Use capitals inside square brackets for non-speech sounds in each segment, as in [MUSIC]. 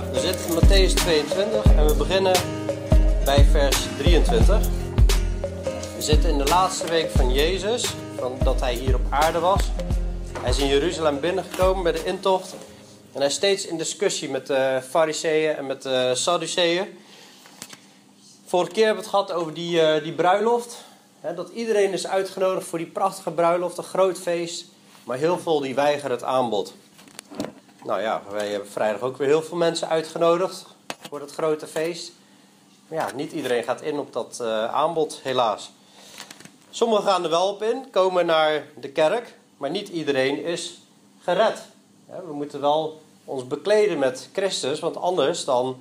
We zitten in Matthäus 22 en we beginnen bij vers 23. We zitten in de laatste week van Jezus, van dat hij hier op aarde was. Hij is in Jeruzalem binnengekomen bij de intocht. En hij is steeds in discussie met de fariseeën en met de Sadduceeën. Vorige keer hebben we het gehad over die, uh, die bruiloft. Dat iedereen is uitgenodigd voor die prachtige bruiloft, een groot feest. Maar heel veel die weigeren het aanbod. Nou ja, wij hebben vrijdag ook weer heel veel mensen uitgenodigd voor dat grote feest. Maar ja, niet iedereen gaat in op dat uh, aanbod, helaas. Sommigen gaan er wel op in, komen naar de kerk, maar niet iedereen is gered. we moeten wel ons bekleden met Christus, want anders dan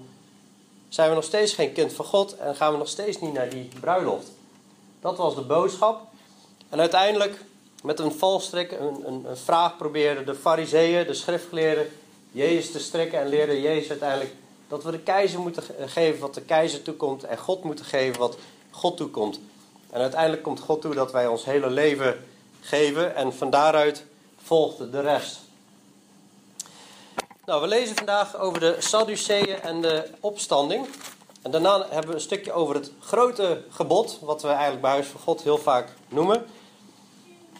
zijn we nog steeds geen kind van God en gaan we nog steeds niet naar die bruiloft. Dat was de boodschap. En uiteindelijk met een valstrik, een, een, een vraag probeerden de fariseeën, de schriftgeleerden, Jezus te strikken en leerden Jezus uiteindelijk dat we de keizer moeten geven wat de keizer toekomt en God moeten geven wat God toekomt. En uiteindelijk komt God toe dat wij ons hele leven geven en van daaruit volgt de rest. Nou, we lezen vandaag over de Sadduceeën en de opstanding. En daarna hebben we een stukje over het grote gebod, wat we eigenlijk bij Huis van God heel vaak noemen.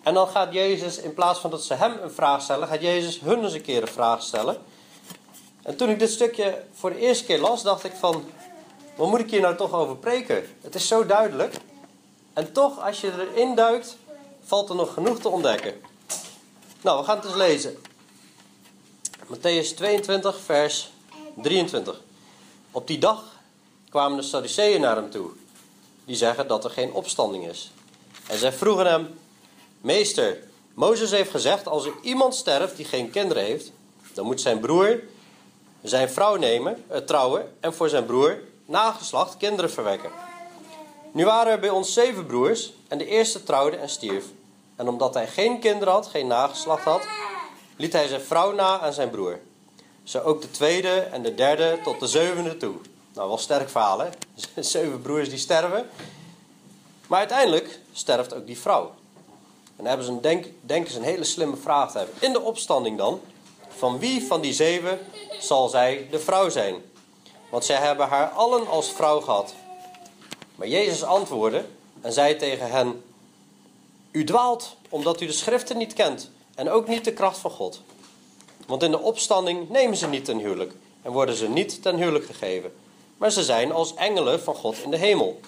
En dan gaat Jezus, in plaats van dat ze hem een vraag stellen, gaat Jezus hun eens een keer een vraag stellen. En toen ik dit stukje voor de eerste keer las, dacht ik van, wat moet ik hier nou toch over preken? Het is zo duidelijk. En toch, als je erin duikt, valt er nog genoeg te ontdekken. Nou, we gaan het eens lezen. Matthäus 22, vers 23. Op die dag kwamen de Sadduceeën naar hem toe. Die zeggen dat er geen opstanding is. En zij vroegen hem: Meester, Mozes heeft gezegd: als er iemand sterft die geen kinderen heeft, dan moet zijn broer zijn vrouw nemen, uh, trouwen en voor zijn broer nageslacht kinderen verwekken. Nu waren er bij ons zeven broers en de eerste trouwde en stierf. En omdat hij geen kinderen had, geen nageslacht had, liet hij zijn vrouw na aan zijn broer. Zo ook de tweede en de derde tot de zevende toe. Nou, wel sterk verhaal, hè? [LAUGHS] Zeven broers die sterven. Maar uiteindelijk sterft ook die vrouw. En hebben ze een denk, denken ze een hele slimme vraag te hebben. In de opstanding dan, van wie van die zeven zal zij de vrouw zijn? Want zij hebben haar allen als vrouw gehad. Maar Jezus antwoordde en zei tegen hen: U dwaalt omdat u de schriften niet kent en ook niet de kracht van God. Want in de opstanding nemen ze niet ten huwelijk en worden ze niet ten huwelijk gegeven, maar ze zijn als engelen van God in de hemel.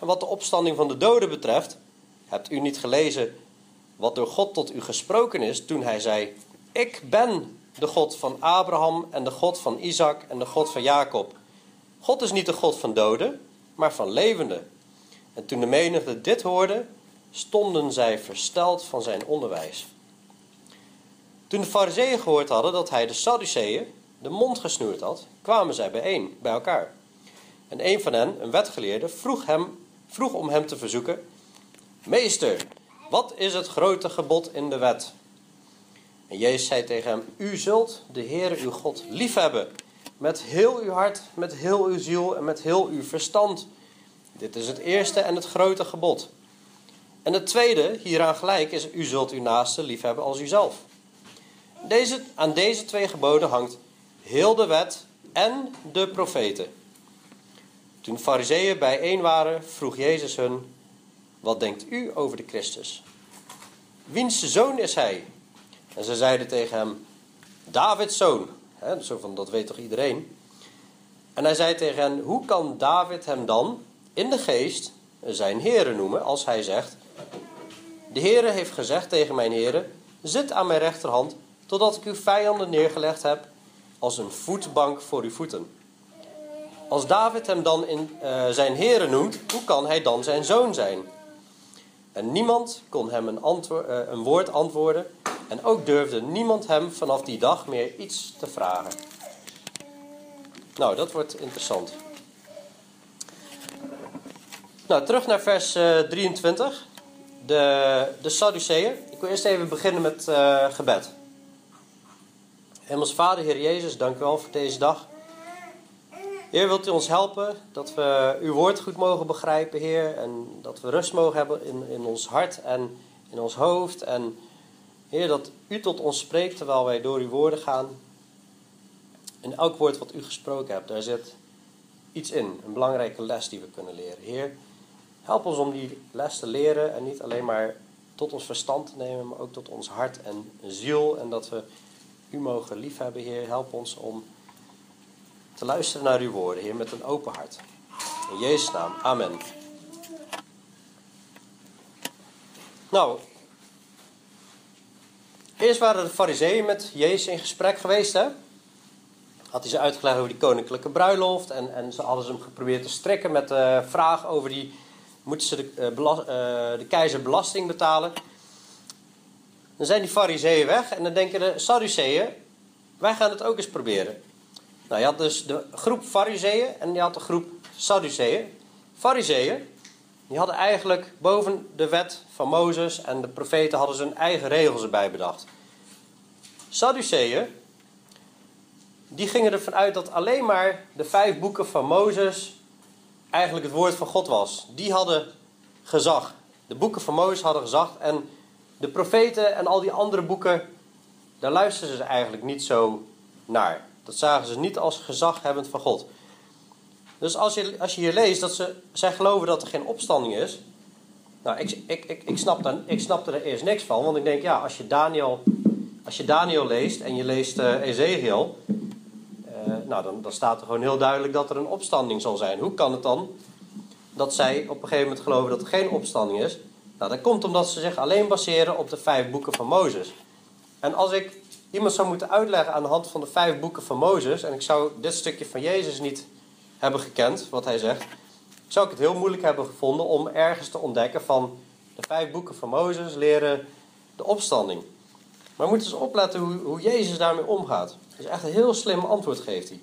En wat de opstanding van de doden betreft, hebt u niet gelezen wat door God tot u gesproken is toen hij zei: Ik ben de God van Abraham en de God van Isaac en de God van Jacob. God is niet de God van doden, maar van levenden. En toen de menigte dit hoorde, stonden zij versteld van zijn onderwijs. Toen de fariseeën gehoord hadden dat hij de Sadduceeën de mond gesnoerd had, kwamen zij bijeen, bij elkaar. En een van hen, een wetgeleerde, vroeg, hem, vroeg om hem te verzoeken: Meester, wat is het grote gebod in de wet? En Jezus zei tegen hem: U zult de Heere uw God liefhebben. Met heel uw hart, met heel uw ziel en met heel uw verstand. Dit is het eerste en het grote gebod. En het tweede, hieraan gelijk, is: U zult uw naaste liefhebben als uzelf. Deze, aan deze twee geboden hangt heel de wet en de profeten. Toen de fariseeën bijeen waren, vroeg Jezus hun: Wat denkt u over de Christus? Wiens zoon is hij? En ze zeiden tegen hem: Davids zoon. zo van, dat weet toch iedereen? En hij zei tegen hen: Hoe kan David hem dan in de geest zijn Heere noemen als hij zegt: De Heere heeft gezegd tegen mijn Heere: Zit aan mijn rechterhand totdat ik uw vijanden neergelegd heb als een voetbank voor uw voeten. Als David hem dan in uh, zijn heren noemt, hoe kan hij dan zijn zoon zijn? En niemand kon hem een, antwoord, uh, een woord antwoorden en ook durfde niemand hem vanaf die dag meer iets te vragen. Nou, dat wordt interessant. Nou, terug naar vers uh, 23. De, de Sadduceeën. Ik wil eerst even beginnen met uh, gebed. Hemels Vader, Heer Jezus, dank u wel voor deze dag. Heer, wilt u ons helpen dat we uw woord goed mogen begrijpen, Heer. En dat we rust mogen hebben in, in ons hart en in ons hoofd. En Heer, dat u tot ons spreekt terwijl wij door uw woorden gaan. in elk woord wat u gesproken hebt, daar zit iets in. Een belangrijke les die we kunnen leren. Heer, help ons om die les te leren en niet alleen maar tot ons verstand te nemen, maar ook tot ons hart en ziel. En dat we u mogen liefhebben, Heer. Help ons om te luisteren naar uw woorden, Heer, met een open hart. In Jezus' naam, amen. Nou, eerst waren de fariseeën met Jezus in gesprek geweest, hè? Had hij ze uitgelegd over die koninklijke bruiloft en, en ze hadden ze hem geprobeerd te strekken met de vraag over die, moeten ze de, uh, de keizer belasting betalen? Dan zijn die fariseeën weg en dan denken de Sadduceeën, wij gaan het ook eens proberen. Nou, je had dus de groep fariseeën en je had de groep Sadduceeën. Fariseeën, die hadden eigenlijk boven de wet van Mozes en de profeten hadden ze hun eigen regels erbij bedacht. Sadduceeën, die gingen ervan uit dat alleen maar de vijf boeken van Mozes eigenlijk het woord van God was. Die hadden gezag. De boeken van Mozes hadden gezag en de profeten en al die andere boeken, daar luisterden ze eigenlijk niet zo naar. Dat zagen ze niet als gezaghebbend van God. Dus als je, als je hier leest dat ze, zij geloven dat er geen opstanding is. Nou, ik, ik, ik, ik, snap dan, ik snapte er eerst niks van. Want ik denk, ja, als je Daniel, als je Daniel leest en je leest uh, Ezekiel. Uh, nou, dan, dan staat er gewoon heel duidelijk dat er een opstanding zal zijn. Hoe kan het dan dat zij op een gegeven moment geloven dat er geen opstanding is? Nou, dat komt omdat ze zich alleen baseren op de vijf boeken van Mozes. En als ik iemand zou moeten uitleggen aan de hand van de vijf boeken van Mozes. en ik zou dit stukje van Jezus niet hebben gekend, wat hij zegt. zou ik het heel moeilijk hebben gevonden om ergens te ontdekken van. de vijf boeken van Mozes leren de opstanding. Maar we moeten eens opletten hoe, hoe Jezus daarmee omgaat. Dus echt een heel slim antwoord geeft hij.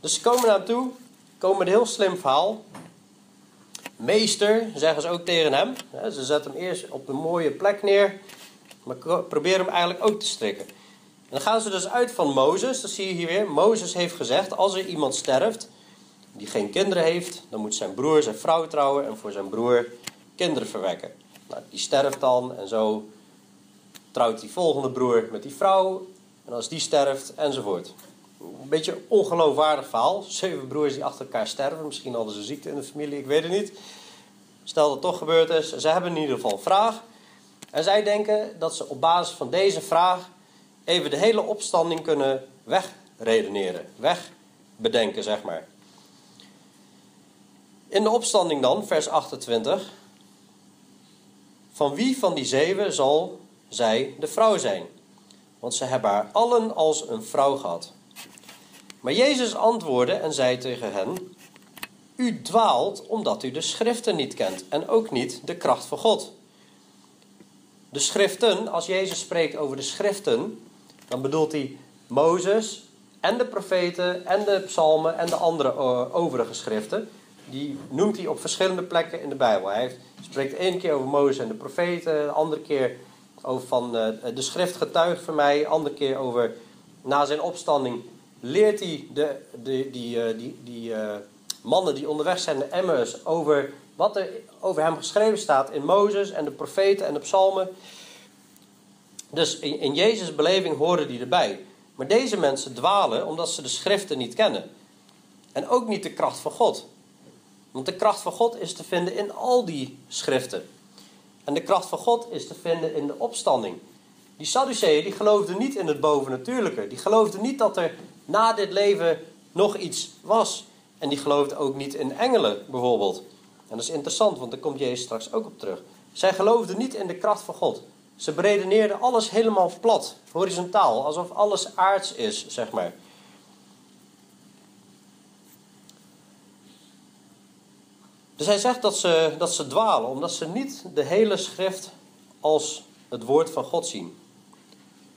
Dus ze komen naar hem toe, komen met een heel slim verhaal. Meester, zeggen ze ook tegen hem. Ze zetten hem eerst op een mooie plek neer. Maar proberen hem eigenlijk ook te strikken. En dan gaan ze dus uit van Mozes. Dat zie je hier weer. Mozes heeft gezegd: als er iemand sterft die geen kinderen heeft, dan moet zijn broer zijn vrouw trouwen en voor zijn broer kinderen verwekken. Nou, die sterft dan en zo trouwt die volgende broer met die vrouw. En als die sterft, enzovoort. Een beetje een ongeloofwaardig verhaal. Zeven broers die achter elkaar sterven. Misschien hadden ze ziekte in de familie, ik weet het niet. Stel dat het toch gebeurd is. Ze hebben in ieder geval een vraag. En zij denken dat ze op basis van deze vraag even de hele opstanding kunnen wegredeneren, wegbedenken, zeg maar. In de opstanding dan, vers 28. Van wie van die zeven zal zij de vrouw zijn? Want ze hebben haar allen als een vrouw gehad. Maar Jezus antwoordde en zei tegen hen: U dwaalt omdat u de schriften niet kent en ook niet de kracht van God. De schriften, als Jezus spreekt over de schriften, dan bedoelt hij Mozes en de profeten en de psalmen en de andere eh, overige schriften. Die noemt hij op verschillende plekken in de Bijbel. Hij spreekt één keer over Mozes en de profeten, de andere keer over van uh, de schrift getuigt voor mij, de andere keer over na zijn opstanding leert hij de, de, die, uh, die, die mannen die onderweg zijn naar Emmaus over wat er over hem geschreven staat in Mozes en de profeten en de psalmen. Dus in, in Jezus' beleving horen die erbij. Maar deze mensen dwalen omdat ze de schriften niet kennen. En ook niet de kracht van God. Want de kracht van God is te vinden in al die schriften. En de kracht van God is te vinden in de opstanding. Die Sadduceeën die geloofden niet in het bovennatuurlijke. Die geloofden niet dat er na dit leven nog iets was. En die geloofden ook niet in engelen bijvoorbeeld. En dat is interessant, want daar komt Jezus straks ook op terug. Zij geloofden niet in de kracht van God. Ze beredeneerden alles helemaal plat, horizontaal, alsof alles aards is, zeg maar. Dus hij zegt dat ze, dat ze dwalen, omdat ze niet de hele schrift als het woord van God zien.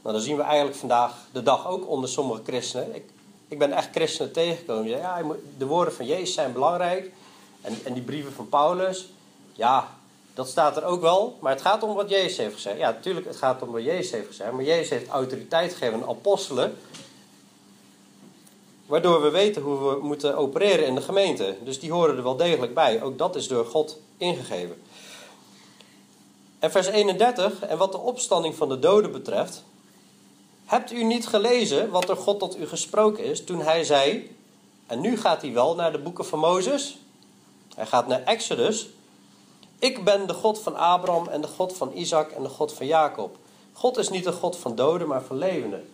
Nou, dan zien we eigenlijk vandaag de dag ook onder sommige christenen. Ik, ik ben echt christenen tegengekomen. Ja, de woorden van Jezus zijn belangrijk. En, en die brieven van Paulus. Ja, dat staat er ook wel, maar het gaat om wat Jezus heeft gezegd. Ja, natuurlijk, het gaat om wat Jezus heeft gezegd. Maar Jezus heeft autoriteit gegeven aan apostelen. Waardoor we weten hoe we moeten opereren in de gemeente. Dus die horen er wel degelijk bij. Ook dat is door God ingegeven. En vers 31, en wat de opstanding van de doden betreft. Hebt u niet gelezen wat er God tot u gesproken is toen hij zei, en nu gaat hij wel naar de boeken van Mozes, hij gaat naar Exodus, ik ben de God van Abraham en de God van Isaac en de God van Jacob. God is niet de God van doden, maar van levenden.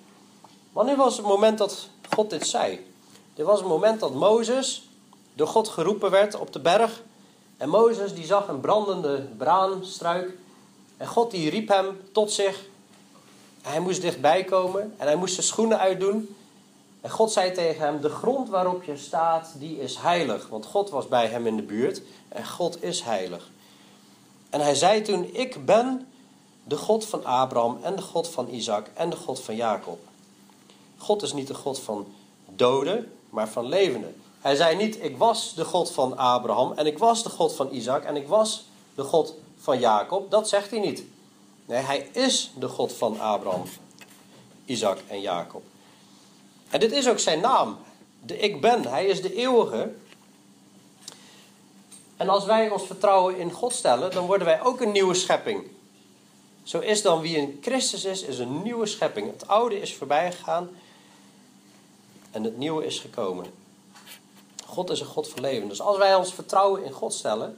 Wanneer was het moment dat God dit zei? Dit was het moment dat Mozes door God geroepen werd op de berg. En Mozes die zag een brandende braanstruik. En God die riep hem tot zich. hij moest dichtbij komen en hij moest zijn schoenen uitdoen. En God zei tegen hem: De grond waarop je staat, die is heilig. Want God was bij hem in de buurt en God is heilig. En hij zei toen: Ik ben de God van Abraham en de God van Isaac en de God van Jacob. God is niet de God van doden, maar van levenden. Hij zei niet: Ik was de God van Abraham en ik was de God van Isaac en ik was de God van Jacob. Dat zegt hij niet. Nee, hij is de God van Abraham, Isaac en Jacob. En dit is ook zijn naam. De ik ben. Hij is de eeuwige. En als wij ons vertrouwen in God stellen, dan worden wij ook een nieuwe schepping. Zo is dan wie in Christus is, is een nieuwe schepping. Het oude is voorbij gegaan en het nieuwe is gekomen. God is een God van leven. Dus als wij ons vertrouwen in God stellen,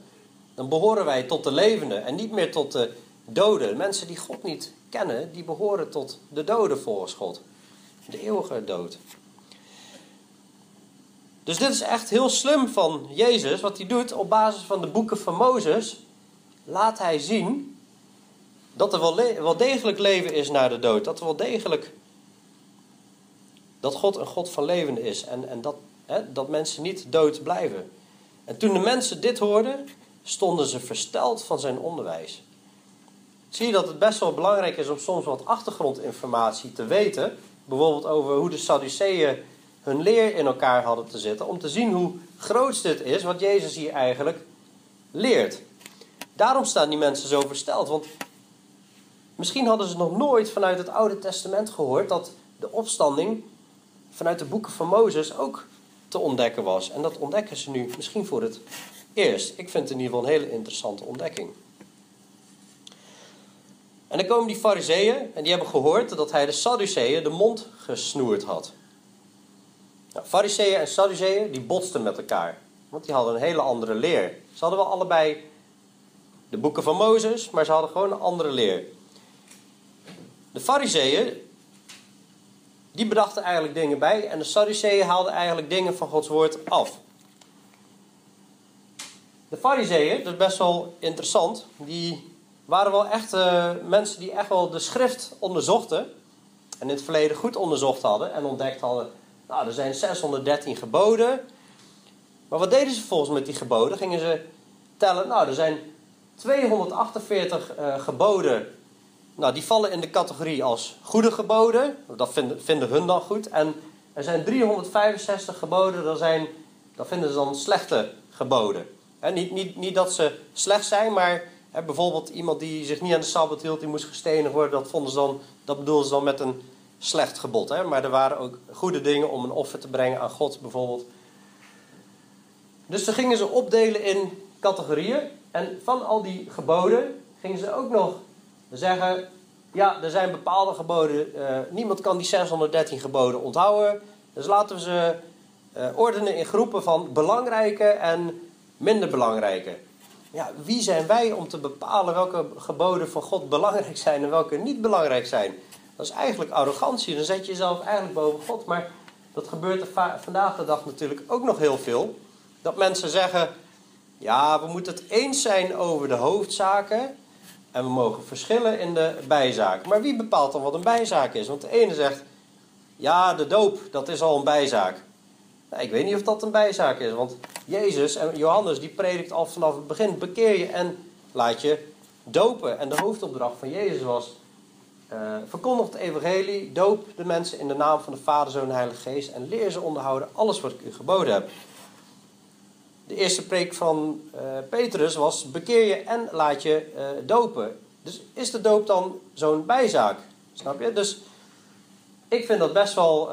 dan behoren wij tot de levenden en niet meer tot de doden. Mensen die God niet kennen, die behoren tot de doden volgens God. De eeuwige dood. Dus dit is echt heel slim van Jezus. Wat hij doet op basis van de boeken van Mozes. Laat hij zien dat er wel, wel degelijk leven is na de dood. Dat er wel degelijk. Dat God een God van leven is. En, en dat, hè, dat mensen niet dood blijven. En toen de mensen dit hoorden, stonden ze versteld van zijn onderwijs. Zie je dat het best wel belangrijk is om soms wat achtergrondinformatie te weten. Bijvoorbeeld over hoe de Sadduceeën hun leer in elkaar hadden te zetten. Om te zien hoe groot dit is wat Jezus hier eigenlijk leert. Daarom staan die mensen zo versteld. Want misschien hadden ze nog nooit vanuit het Oude Testament gehoord dat de opstanding vanuit de boeken van Mozes ook te ontdekken was. En dat ontdekken ze nu misschien voor het eerst. Ik vind het in ieder geval een hele interessante ontdekking. En dan komen die fariseeën en die hebben gehoord dat hij de Sadduceeën de mond gesnoerd had. Nou, fariseeën en Sadduceeën die botsten met elkaar. Want die hadden een hele andere leer. Ze hadden wel allebei de boeken van Mozes, maar ze hadden gewoon een andere leer. De fariseeën, die bedachten eigenlijk dingen bij. En de Sadduceeën haalden eigenlijk dingen van Gods woord af. De fariseeën, dat is best wel interessant, die waren wel echt uh, mensen die echt wel de schrift onderzochten. En in het verleden goed onderzocht hadden en ontdekt hadden. Nou, er zijn 613 geboden. Maar wat deden ze volgens met die geboden? Gingen ze tellen, nou, er zijn 248 uh, eh, geboden. Nou, die vallen in de categorie als goede geboden. Dat vinden, vinden hun dan goed. En er zijn 365 geboden, dat, zijn, dat vinden ze dan slechte geboden. Niet, niet, niet dat ze slecht zijn, maar bijvoorbeeld iemand die zich niet aan de Sabbat hield, die moest gestenigd worden. Dat, vonden ze dan, dat bedoelden ze dan met een slecht gebod. Maar er waren ook goede dingen om een offer te brengen aan God bijvoorbeeld. Dus ze gingen ze opdelen in categorieën. En van al die geboden gingen ze ook nog zeggen... Ja, er zijn bepaalde geboden. Uh, niemand kan die 613 geboden onthouden. Dus laten we ze uh, ordenen in groepen van belangrijke en minder belangrijke ja, wie zijn wij om te bepalen welke geboden van God belangrijk zijn en welke niet belangrijk zijn? Dat is eigenlijk arrogantie. Dan zet je jezelf eigenlijk boven God. Maar dat gebeurt er vandaag de dag natuurlijk ook nog heel veel. Dat mensen zeggen: ja, we moeten het eens zijn over de hoofdzaken. En we mogen verschillen in de bijzaken. Maar wie bepaalt dan wat een bijzaak is? Want de ene zegt: ja, de doop, dat is al een bijzaak. Ik weet niet of dat een bijzaak is, want Jezus en Johannes die predikt al vanaf het begin: bekeer je en laat je dopen. En de hoofdopdracht van Jezus was: uh, verkondig het evangelie, doop de mensen in de naam van de Vader, Zoon en Heilige Geest en leer ze onderhouden alles wat ik u geboden heb. De eerste preek van uh, Petrus was: bekeer je en laat je uh, dopen. Dus is de doop dan zo'n bijzaak? Snap je? Dus ik vind dat best wel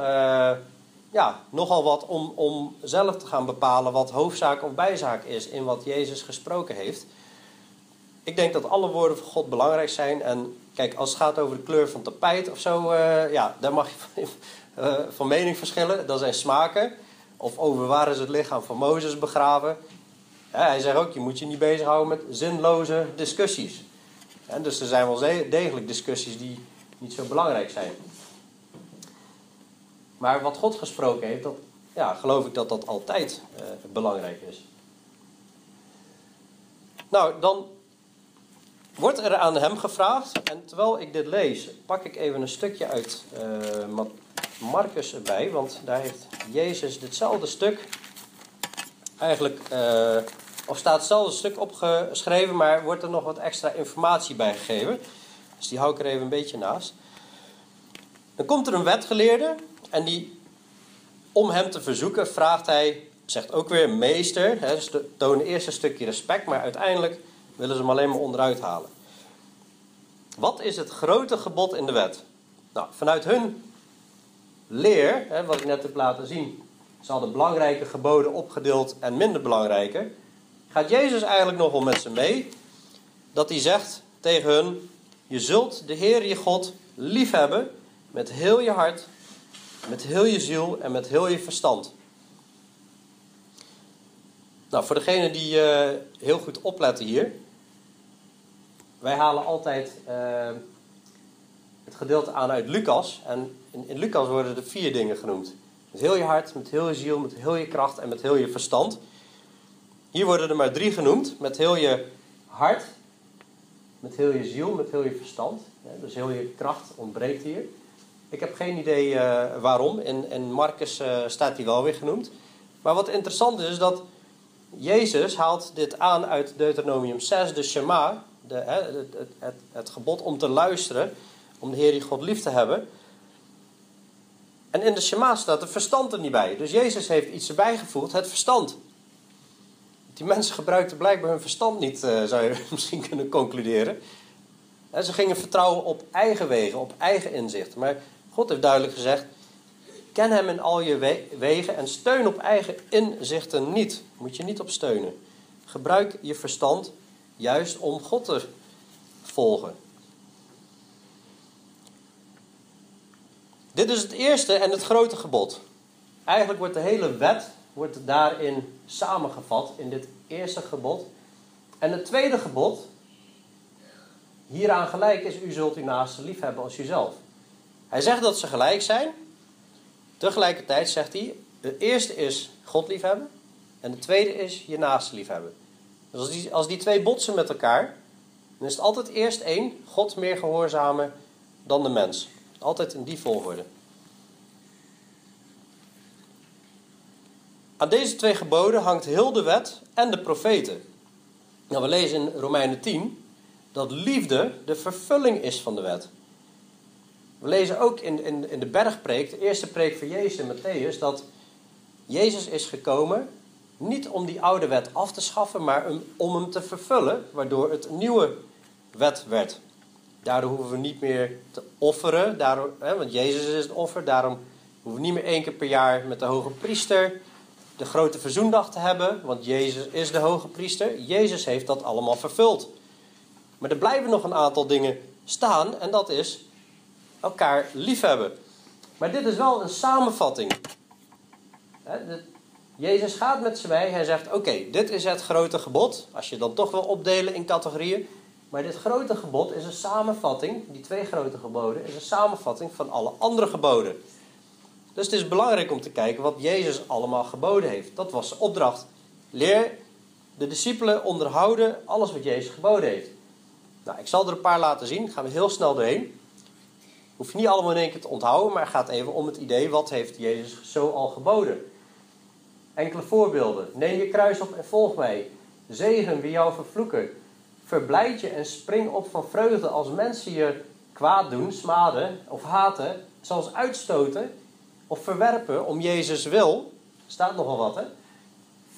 ja, nogal wat om, om zelf te gaan bepalen wat hoofdzaak of bijzaak is in wat Jezus gesproken heeft. ik denk dat alle woorden van God belangrijk zijn. En kijk, als het gaat over de kleur van tapijt of zo, uh, ja, daar mag je van, uh, [LAUGHS] van mening verschillen. Dat zijn smaken. Of over waar is het lichaam van Mozes begraven. Hij zegt ook, je moet je niet bezighouden met zinloze discussies. Dus er zijn wel degelijk discussies die niet zo belangrijk zijn. Maar wat God gesproken heeft, dat, ja, geloof ik dat dat altijd uh, belangrijk is. Nou, dan wordt er aan hem gevraagd, en terwijl ik dit lees, pak ik even een stukje uit uh, Marcus erbij, want daar heeft Jezus ditzelfde stuk eigenlijk, uh, of staat hetzelfde stuk opgeschreven, maar wordt er nog wat extra informatie bij gegeven. Dus die hou ik er even een beetje naast. Dan komt er een wetgeleerde en die, om hem te verzoeken, vraagt hij, zegt ook weer meester. Hè, dus tonen eerst een stukje respect, maar uiteindelijk willen ze hem alleen maar onderuit halen. Wat is het grote gebod in de wet? Nou, vanuit hun leer, hè, wat ik net heb laten zien, ze hadden belangrijke geboden opgedeeld en minder belangrijke. Gaat Jezus eigenlijk nog wel met ze mee? Dat hij zegt tegen hun: Je zult de Heer je God liefhebben met heel je hart, met heel je ziel en met heel je verstand. Nou, voor degenen die uh, heel goed opletten hier. Wij halen altijd uh, het gedeelte aan uit Lucas. En in, in, Lucas worden er vier dingen genoemd. Met heel je hart, met heel je ziel, met heel je kracht en met heel je verstand. Hier worden er maar drie genoemd. Met heel je hart, met heel je ziel, met heel je verstand. Dus heel je kracht ontbreekt hier. Ik heb geen idee uh, waarom. In, in Marcus uh, staat hij wel weer genoemd. Maar wat interessant is, is dat Jezus haalt dit aan uit Deuteronomium 6, de Shema. De, het, het, het, het, gebod om te luisteren, om de Heer je God lief te hebben. En in de Shema staat het verstand er niet bij. Dus Jezus heeft iets erbij gevoegd, het verstand. Die mensen gebruikten blijkbaar hun verstand niet, uh, zou je [LAUGHS] misschien kunnen concluderen. En ze gingen vertrouwen op eigen wegen, op eigen inzicht. Maar God heeft duidelijk gezegd: ken hem in al je wegen en steun op eigen inzichten niet. Moet je niet op steunen. Gebruik je verstand juist om God te volgen. Dit is het eerste en het grote gebod. Eigenlijk wordt de hele wet wordt daarin samengevat in dit eerste gebod. En het tweede gebod, hieraan gelijk is: u zult uw naaste lief hebben als uzelf. Hij zegt dat ze gelijk zijn. Tegelijkertijd zegt hij: de eerste is God liefhebben. En de tweede is je naaste liefhebben. Dus als die, als die twee botsen met elkaar, dan is het altijd eerst één: God meer gehoorzamen dan de mens. Altijd in die volgorde. Aan deze twee geboden hangt heel de wet en de profeten. Nou, we lezen in Romeinen 10 dat liefde de vervulling is van de wet. We lezen ook in, in, in de bergpreek, de eerste preek van Jezus in Matthäus, dat Jezus is gekomen niet om die oude wet af te schaffen, maar om hem te vervullen, waardoor het nieuwe wet werd. Daardoor hoeven we niet meer te offeren, daardoor, hè, want Jezus is het offer, daarom hoeven we niet meer één keer per jaar met de hoge priester de grote verzoendag te hebben, want Jezus is de hoge priester. Jezus heeft dat allemaal vervuld. Maar er blijven nog een aantal dingen staan en dat is elkaar liefhebben. Maar dit is wel een samenvatting. Jezus gaat met ze mee. Hij zegt: Oké, dit is het grote gebod. Als je dan toch wil opdelen in categorieën. Maar dit grote gebod is een samenvatting. Die twee grote geboden is een samenvatting van alle andere geboden. Dus het is belangrijk om te kijken wat Jezus allemaal geboden heeft. Dat was zijn opdracht. Leer de discipelen onderhouden alles wat Jezus geboden heeft. Nou, ik zal er een paar laten zien. Gaan we heel snel doorheen. Hoef je niet allemaal in één keer te onthouden, maar het gaat even om het idee: wat heeft Jezus zo al geboden? Enkele voorbeelden. Neem je kruis op en volg mij. Zegen wie jou vervloeken. Verblijd je en spring op van vreugde als mensen je kwaad doen, smaden of haten, zelfs uitstoten of verwerpen om Jezus wil. Staat nogal wat, hè?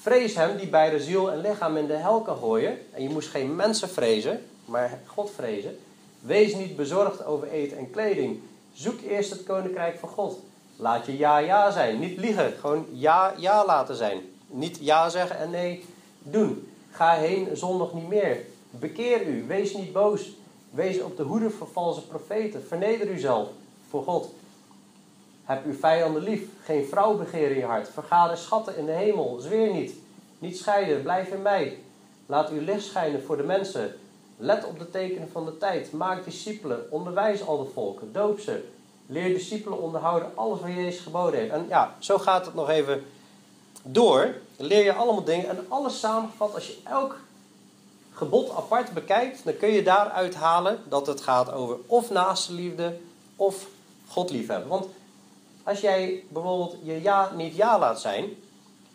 Vrees hem die bij de ziel en lichaam in de hel kan gooien. En je moest geen mensen vrezen, maar God vrezen. Wees niet bezorgd over eten en kleding. Zoek eerst het koninkrijk van God. Laat je ja, ja zijn. Niet liegen, gewoon ja, ja laten zijn. Niet ja zeggen en nee doen. Ga heen zondag niet meer. Bekeer u, wees niet boos. Wees op de hoede voor valse profeten. Verneder uzelf voor God. Heb uw vijanden lief. Geen vrouw begeer in je hart. Vergader schatten in de hemel. Zweer niet. Niet scheiden. Blijf in mij. Laat uw licht schijnen voor de mensen. Let op de tekenen van de tijd. Maak discipelen. Onderwijs al de volken. Doop ze. Leer discipelen onderhouden alles wat Jezus geboden heeft. En ja, zo gaat het nog even door. Leer je allemaal dingen. En alles samengevat, als je elk gebod apart bekijkt, dan kun je daaruit halen dat het gaat over of naaste liefde of God liefhebben. Want als jij bijvoorbeeld je ja niet ja laat zijn,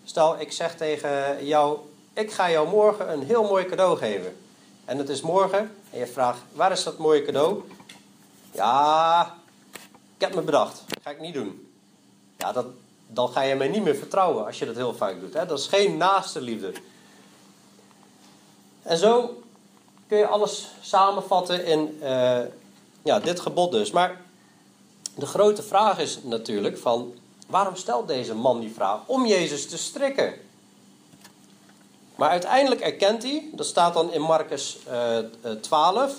stel ik zeg tegen jou, ik ga jou morgen een heel mooi cadeau geven. En het is morgen en je vraagt, waar is dat mooie cadeau? Ja, ik heb me bedacht, dat ga ik niet doen. Ja, dan ga je mij niet meer vertrouwen als je dat heel vaak doet. Hè? Dat is geen naaste liefde. En zo kun je alles samenvatten in uh, ja, dit gebod dus. Maar de grote vraag is natuurlijk van... waarom stelt deze man die vraag? Om Jezus te strikken. Maar uiteindelijk erkent hij, dat staat dan in Marcus uh, 12...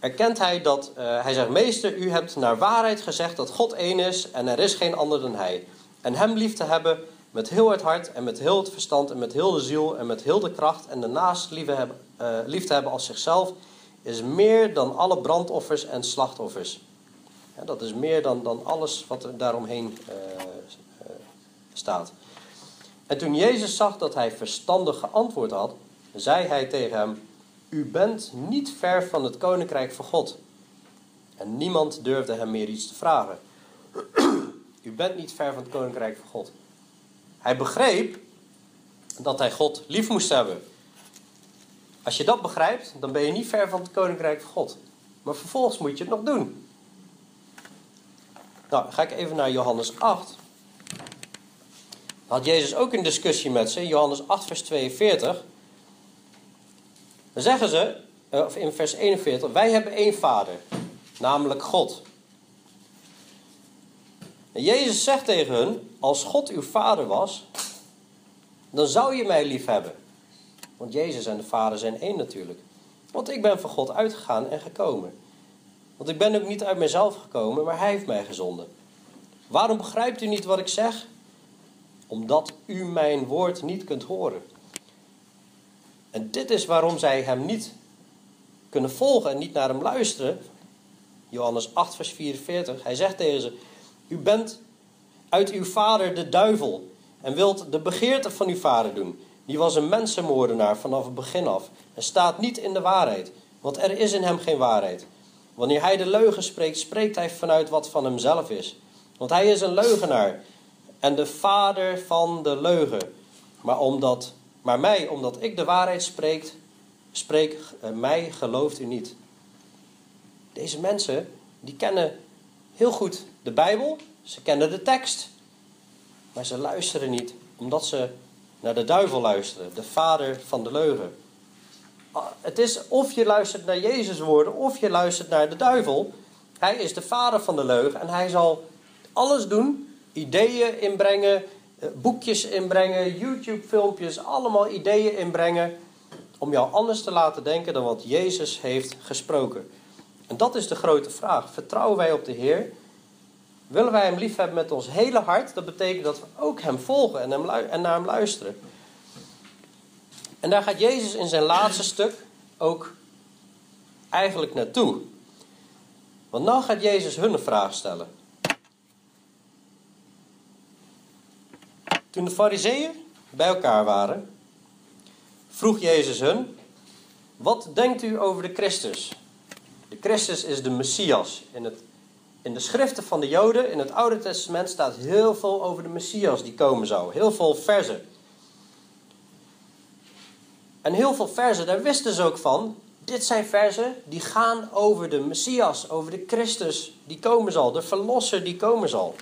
erkent hij dat, uh, hij zegt... Meester, u hebt naar waarheid gezegd dat God één is... en er is geen ander dan hij. En hem lief te hebben met heel het hart en met heel het verstand en met heel de ziel en met heel de kracht en de naast lief, hebben, lief te hebben als zichzelf, is meer dan alle brandoffers en slachtoffers. Dat is meer dan, dan alles wat er daaromheen staat. En toen Jezus zag dat hij verstandig geantwoord had, zei hij tegen hem: U bent niet ver van het koninkrijk van God. En niemand durfde hem meer iets te vragen. [CLEARS THROAT] U bent niet ver van het koninkrijk van God. Hij begreep dat hij God lief moest hebben. Als je dat begrijpt, dan ben je niet ver van het koninkrijk van God. Maar vervolgens moet je het nog doen. Nou, ga ik even naar Johannes 8. Had Jezus ook een discussie met ze, Johannes 8, vers 42. Dan zeggen ze, eh, of in vers 41, wij hebben één vader, namelijk God. En Jezus zegt tegen hun: Als God uw vader was, dan zou je mij lief hebben. Want Jezus en de Vader zijn één natuurlijk. Want ik ben van God uitgegaan en gekomen. Want ik ben ook niet uit mezelf gekomen, maar Hij heeft mij gezonden. Waarom begrijpt u niet wat ik zeg? Omdat u mijn woord niet kunt horen. En dit is waarom zij hem niet kunnen volgen en niet naar hem luisteren. Johannes 8, vers 44. Hij zegt tegen ze: u bent uit uw vader de duivel en wilt de begeerte van uw vader doen. Die was een mensenmoordenaar vanaf het begin af en staat niet in de waarheid, want er is in hem geen waarheid. Wanneer hij de leugen spreekt, spreekt hij vanuit wat van hemzelf is. Want hij is een leugenaar en de vader van de leugen. Maar, omdat, maar mij, omdat ik de waarheid spreek, spreek eh, mij gelooft u niet. Deze mensen, die kennen heel goed de Bijbel, ze kennen de tekst, maar ze luisteren niet omdat ze naar de duivel luisteren, de vader van de leugen. Ah, het is of je luistert naar Jezus' woorden of je luistert naar de duivel. Hij is de vader van de leugen en hij zal alles doen, ideeën inbrengen, eh, boekjes inbrengen, YouTube-filmpjes, allemaal ideeën inbrengen om jou anders te laten denken dan wat Jezus heeft gesproken. En dat is de grote vraag. Vertrouwen wij op de Heer? Willen wij Hem lief hebben met ons hele hart? Dat betekent dat we ook Hem volgen en, hem, en naar Hem luisteren. En daar gaat Jezus in zijn laatste stuk ook eigenlijk naartoe. Want nou gaat Jezus hun een vraag stellen. Toen de fariseeën bij elkaar waren, vroeg Jezus hun: Wat denkt u over de Christus? De Christus is de Messias. In, het, in de schriften van de Joden, in het Oude Testament, staat heel veel over de Messias die komen zou. Heel veel verzen. En heel veel verzen, daar wisten ze ook van. Dit zijn verzen die gaan over de Messias, over de Christus die komen zal, de Verlosser die komen zal.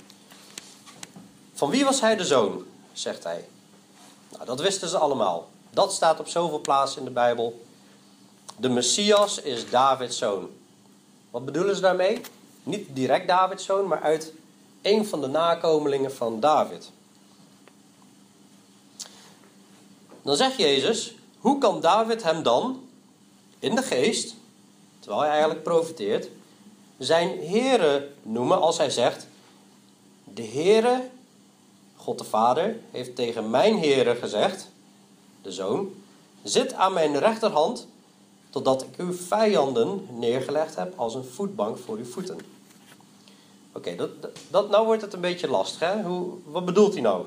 Van wie was hij de zoon, zegt hij. Nou, dat wisten ze allemaal. Dat staat op zoveel plaatsen in de Bijbel. De Messias is Davids zoon. Wat bedoelen ze daarmee? Niet direct Davids zoon, maar uit een van de nakomelingen van David. Dan zegt Jezus: hoe kan David hem dan in de geest, terwijl hij eigenlijk profiteert, zijn Heere noemen als hij zegt: De Heere, God de Vader, heeft tegen mijn Heere gezegd, de Zoon, zit aan mijn rechterhand totdat ik uw vijanden neergelegd heb als een voetbank voor uw voeten. Oké, dat, dat, nou wordt het een beetje lastig. Hè? Hoe, wat bedoelt hij nou?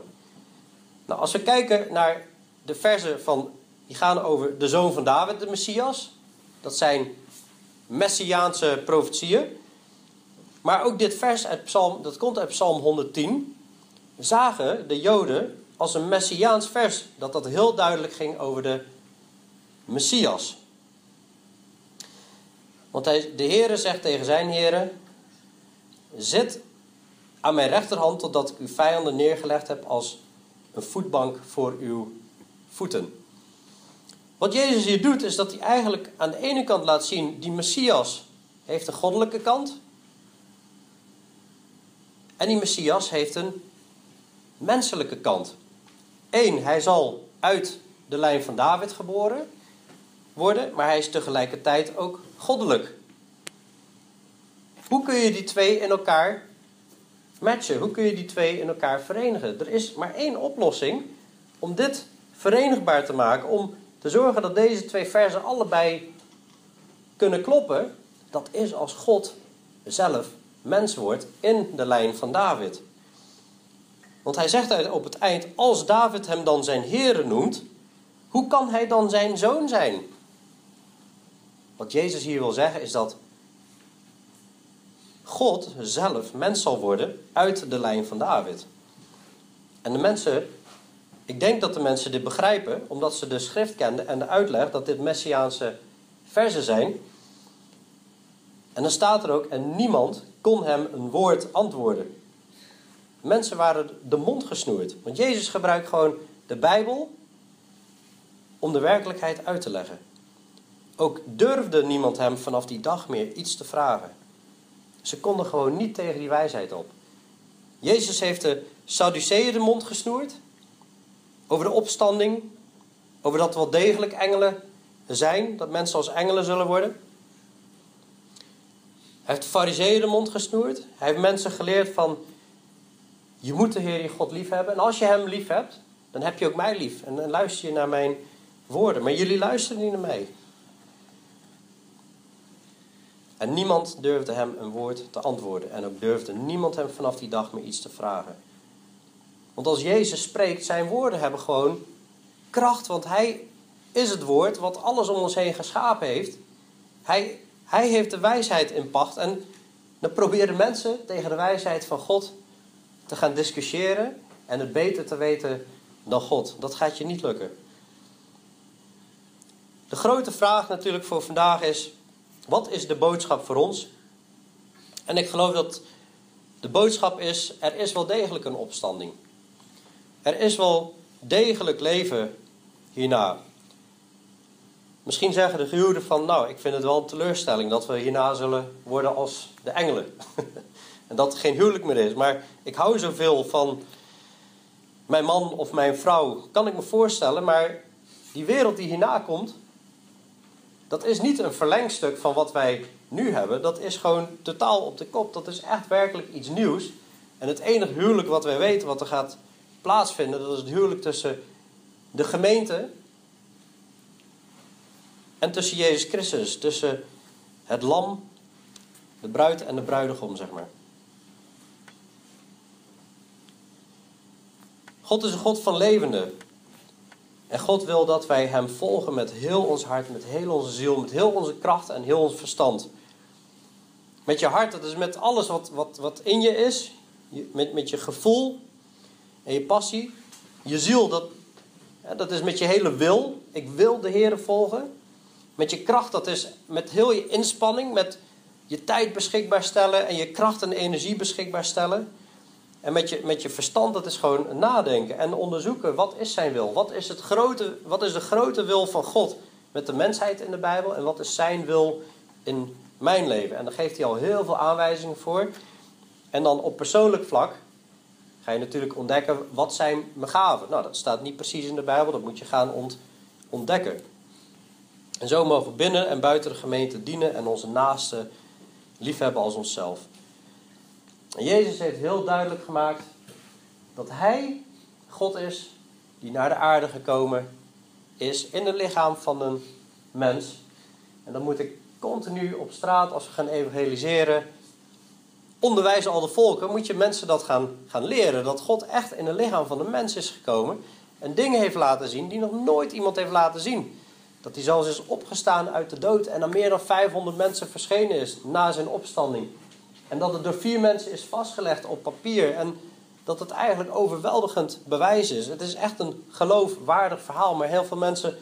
Nou, als we kijken naar de versen van, die gaan over de zoon van David, de Messias. Dat zijn messiaanse profetieën. Maar ook dit vers uit Psalm, dat komt uit Psalm 110. Zagen de Joden als een messiaans vers. Dat dat heel duidelijk ging over de Messias. Want hij, de Heere zegt tegen zijn Heere: Zit aan mijn rechterhand totdat ik uw vijanden neergelegd heb als een voetbank voor uw voeten. Wat Jezus hier doet, is dat hij eigenlijk aan de ene kant laat zien: die Messias heeft een goddelijke kant. En die Messias heeft een menselijke kant. Eén, hij zal uit de lijn van David geboren worden, maar hij is tegelijkertijd ook goddelijk. Hoe kun je die twee in elkaar matchen? Hoe kun je die twee in elkaar verenigen? Er is maar één oplossing om dit verenigbaar te maken, om te zorgen dat deze twee versen allebei kunnen kloppen. Dat is als God zelf mens wordt in de lijn van David. Want hij zegt op het eind: Als David hem dan zijn Heer noemt, hoe kan hij dan zijn zoon zijn? Wat Jezus hier wil zeggen is dat God zelf mens zal worden uit de lijn van David. En de mensen, ik denk dat de mensen dit begrijpen, omdat ze de schrift kenden en de uitleg dat dit messiaanse versen zijn. En dan staat er ook, en niemand kon hem een woord antwoorden. Mensen waren de mond gesnoerd. Want Jezus gebruikt gewoon de Bijbel om de werkelijkheid uit te leggen. Ook durfde niemand hem vanaf die dag meer iets te vragen. Ze konden gewoon niet tegen die wijsheid op. Jezus heeft de Sadduceeën de mond gesnoerd. Over de opstanding. Over dat wel degelijk engelen zijn. Dat mensen als engelen zullen worden. Hij heeft de fariseeën de mond gesnoerd. Hij heeft mensen geleerd van... Je moet de Heer je God lief hebben. En als je hem lief hebt, dan heb je ook mij lief. En dan luister je naar mijn woorden. Maar jullie luisteren niet naar mij. En niemand durfde hem een woord te antwoorden. En ook durfde niemand hem vanaf die dag meer iets te vragen. Want als Jezus spreekt, zijn woorden hebben gewoon kracht. Want hij is het woord wat alles om ons heen geschapen heeft. Hij, hij heeft de wijsheid in pacht. En dan proberen mensen tegen de wijsheid van God te gaan discussiëren. En het beter te weten dan God. Dat gaat je niet lukken. De grote vraag natuurlijk voor vandaag is: wat is de boodschap voor ons? En ik geloof dat de boodschap is: er is wel degelijk een opstanding. Er is wel degelijk leven hierna. Misschien zeggen de Joden van, nou, ik vind het wel een teleurstelling dat we hierna zullen worden als de engelen. [LAUGHS] en dat er geen huwelijk meer is. Maar ik hou zoveel van mijn man of mijn vrouw, kan ik me voorstellen. Maar die wereld die hierna komt, dat is niet een verlengstuk van wat wij nu hebben. Dat is gewoon totaal op de kop. Dat is echt werkelijk iets nieuws. En het enige huwelijk wat wij weten, wat er gaat plaatsvinden, dat is het huwelijk tussen de gemeente en tussen Jezus Christus. Tussen het lam, de bruid en de bruidegom, zeg maar. God is een God van levende. En God wil dat wij Hem volgen met heel ons hart, met heel onze ziel, met heel onze kracht en heel ons verstand. Met je hart, dat is met alles wat, wat, wat in je is, met, met je gevoel en je passie. Je ziel, dat, dat is met je hele wil. Ik wil de Heer volgen. Met je kracht, dat is met heel je inspanning, met je tijd beschikbaar stellen en je kracht en energie beschikbaar stellen. En met je, met je verstand, dat is gewoon nadenken en onderzoeken. Wat is zijn wil? Wat is, het grote, wat is de grote wil van God met de mensheid in de Bijbel? En wat is zijn wil in mijn leven? En daar geeft hij al heel veel aanwijzingen voor. En dan op persoonlijk vlak ga je natuurlijk ontdekken, wat zijn mijn gaven? Nou, dat staat niet precies in de Bijbel. Dat moet je gaan ontdekken. En zo mogen we binnen en buiten de gemeente dienen en onze naasten liefhebben als onszelf. Jezus heeft heel duidelijk gemaakt dat Hij God is die naar de aarde gekomen is in het lichaam van een mens. En dan moet ik continu op straat, als we gaan evangeliseren, onderwijzen al de volken, moet je mensen dat gaan, gaan leren. Dat God echt in het lichaam van een mens is gekomen en dingen heeft laten zien die nog nooit iemand heeft laten zien. Dat hij zelfs is opgestaan uit de dood en aan meer dan 500 mensen verschenen is na zijn opstanding. En dat het door vier mensen is vastgelegd op papier. En dat het eigenlijk overweldigend bewijs is. Het is echt een geloofwaardig verhaal, maar heel veel mensen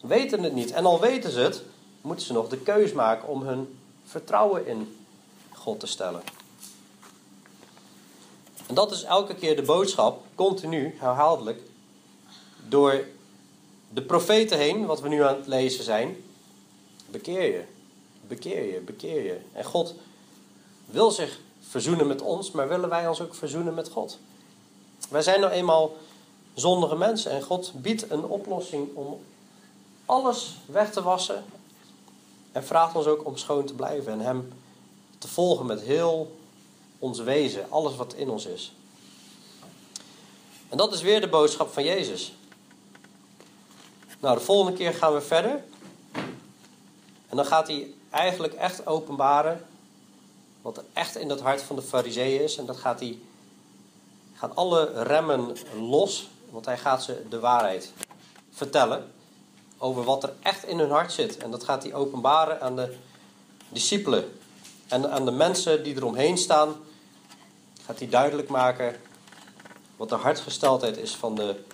weten het niet. En al weten ze het, moeten ze nog de keus maken om hun vertrouwen in God te stellen. En dat is elke keer de boodschap, continu, herhaaldelijk, door de profeten heen, wat we nu aan het lezen zijn. Bekeer je, bekeer je, bekeer je. En God wil zich verzoenen met ons, maar willen wij ons ook verzoenen met God? Wij zijn nou eenmaal zondige mensen en God biedt een oplossing om alles weg te wassen en vraagt ons ook om schoon te blijven en Hem te volgen met heel ons wezen, alles wat in ons is. En dat is weer de boodschap van Jezus. Nou, de volgende keer gaan we verder. En dan gaat hij eigenlijk echt openbaren wat er echt in het hart van de fariseeën is. En dat gaat hij, gaan alle remmen los, want hij gaat ze de waarheid vertellen over wat er echt in hun hart zit. En dat gaat hij openbaren aan de discipelen en aan de mensen die eromheen staan. Gaat hij duidelijk maken wat de hartgesteldheid is van de,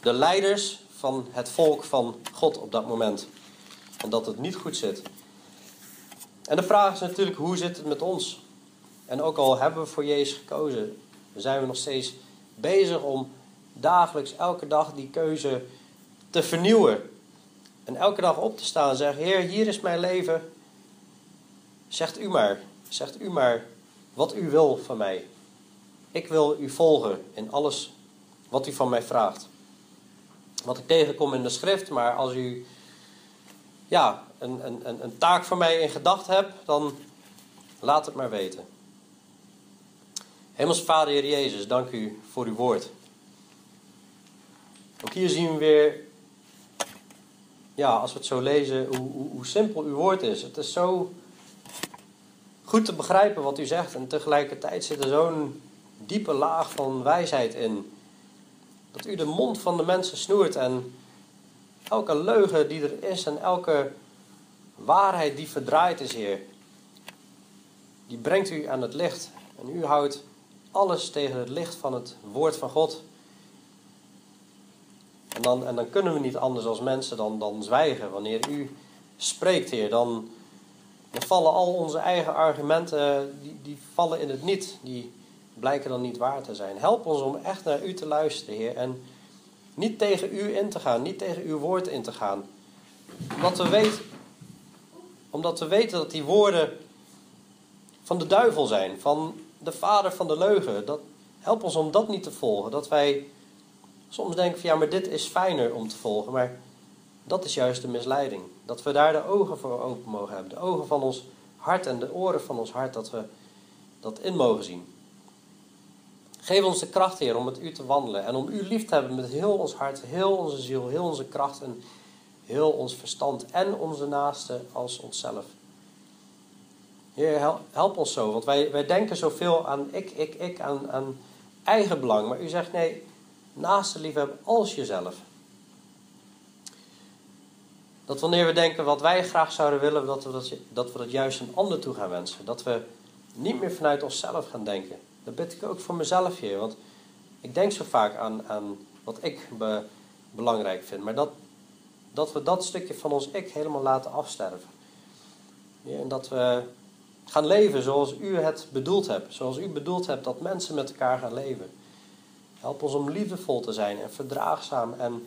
de leiders van het volk van God op dat moment. En dat het niet goed zit. En de vraag is natuurlijk, hoe zit het met ons? En ook al hebben we voor Jezus gekozen, zijn we nog steeds bezig om dagelijks, elke dag die keuze te vernieuwen. En elke dag op te staan en zeggen, Heer, hier is mijn leven. Zegt u maar, zegt u maar wat u wil van mij. Ik wil u volgen in alles wat u van mij vraagt. Wat ik tegenkom in de schrift, maar als u ja, een, een, taak voor mij in gedachten hebt, dan laat het maar weten. Hemels Vader, Heer Jezus, dank u voor uw woord. Ook hier zien we weer, ja, als we het zo lezen, hoe, hoe, hoe simpel uw woord is. Het is zo goed te begrijpen wat u zegt en tegelijkertijd zit er zo'n diepe laag van wijsheid in. Dat u de mond van de mensen snoert en elke leugen die er is en elke waarheid die verdraaid is, Heer, die brengt u aan het licht. En u houdt alles tegen het licht van het woord van God. En dan, en dan kunnen we niet anders als mensen dan, dan zwijgen. Wanneer u spreekt, Heer, dan, vallen al onze eigen argumenten, die, die vallen in het niet. Die blijken dan niet waar te zijn. Help ons om echt naar u te luisteren, Heer. En niet tegen u in te gaan, niet tegen uw woord in te gaan. Omdat we weten, omdat we weten dat die woorden van de duivel zijn, van de vader van de leugen. Dat, help ons om dat niet te volgen. Dat wij soms denken van ja, maar dit is fijner om te volgen. Maar dat is juist de misleiding. Dat we daar de ogen voor open mogen hebben. De ogen van ons hart en de oren van ons hart, dat we dat in mogen zien. Geef ons de kracht, Heer, om met U te wandelen en om U lief te hebben met heel ons hart, heel onze ziel, heel onze kracht en heel ons verstand en onze naasten als onszelf. Heer, help ons zo, want wij, wij denken zoveel aan ik, ik, ik, aan, aan eigen belang. Maar U zegt nee, naaste liefhebben als jezelf. Dat wanneer we denken wat wij graag zouden willen, dat we dat, dat we dat juist een ander toe gaan wensen. Dat we niet meer vanuit onszelf gaan denken. Dat bid ik ook voor mezelf, Heer. Want ik denk zo vaak aan, aan wat ik belangrijk vind. Maar dat, dat we dat stukje van ons ik helemaal laten afsterven. Ja, en dat we gaan leven zoals u het bedoeld hebt. Zoals u bedoeld hebt dat mensen met elkaar gaan leven. Help ons om liefdevol te zijn en verdraagzaam en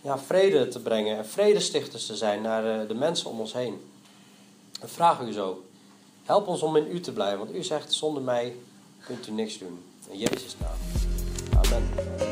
ja, vrede te brengen en vredestichters te zijn naar de mensen om ons heen. En vraag u zo. Help ons om in u te blijven, want u zegt zonder mij kunt u niks doen. In Jezus' naam. Amen.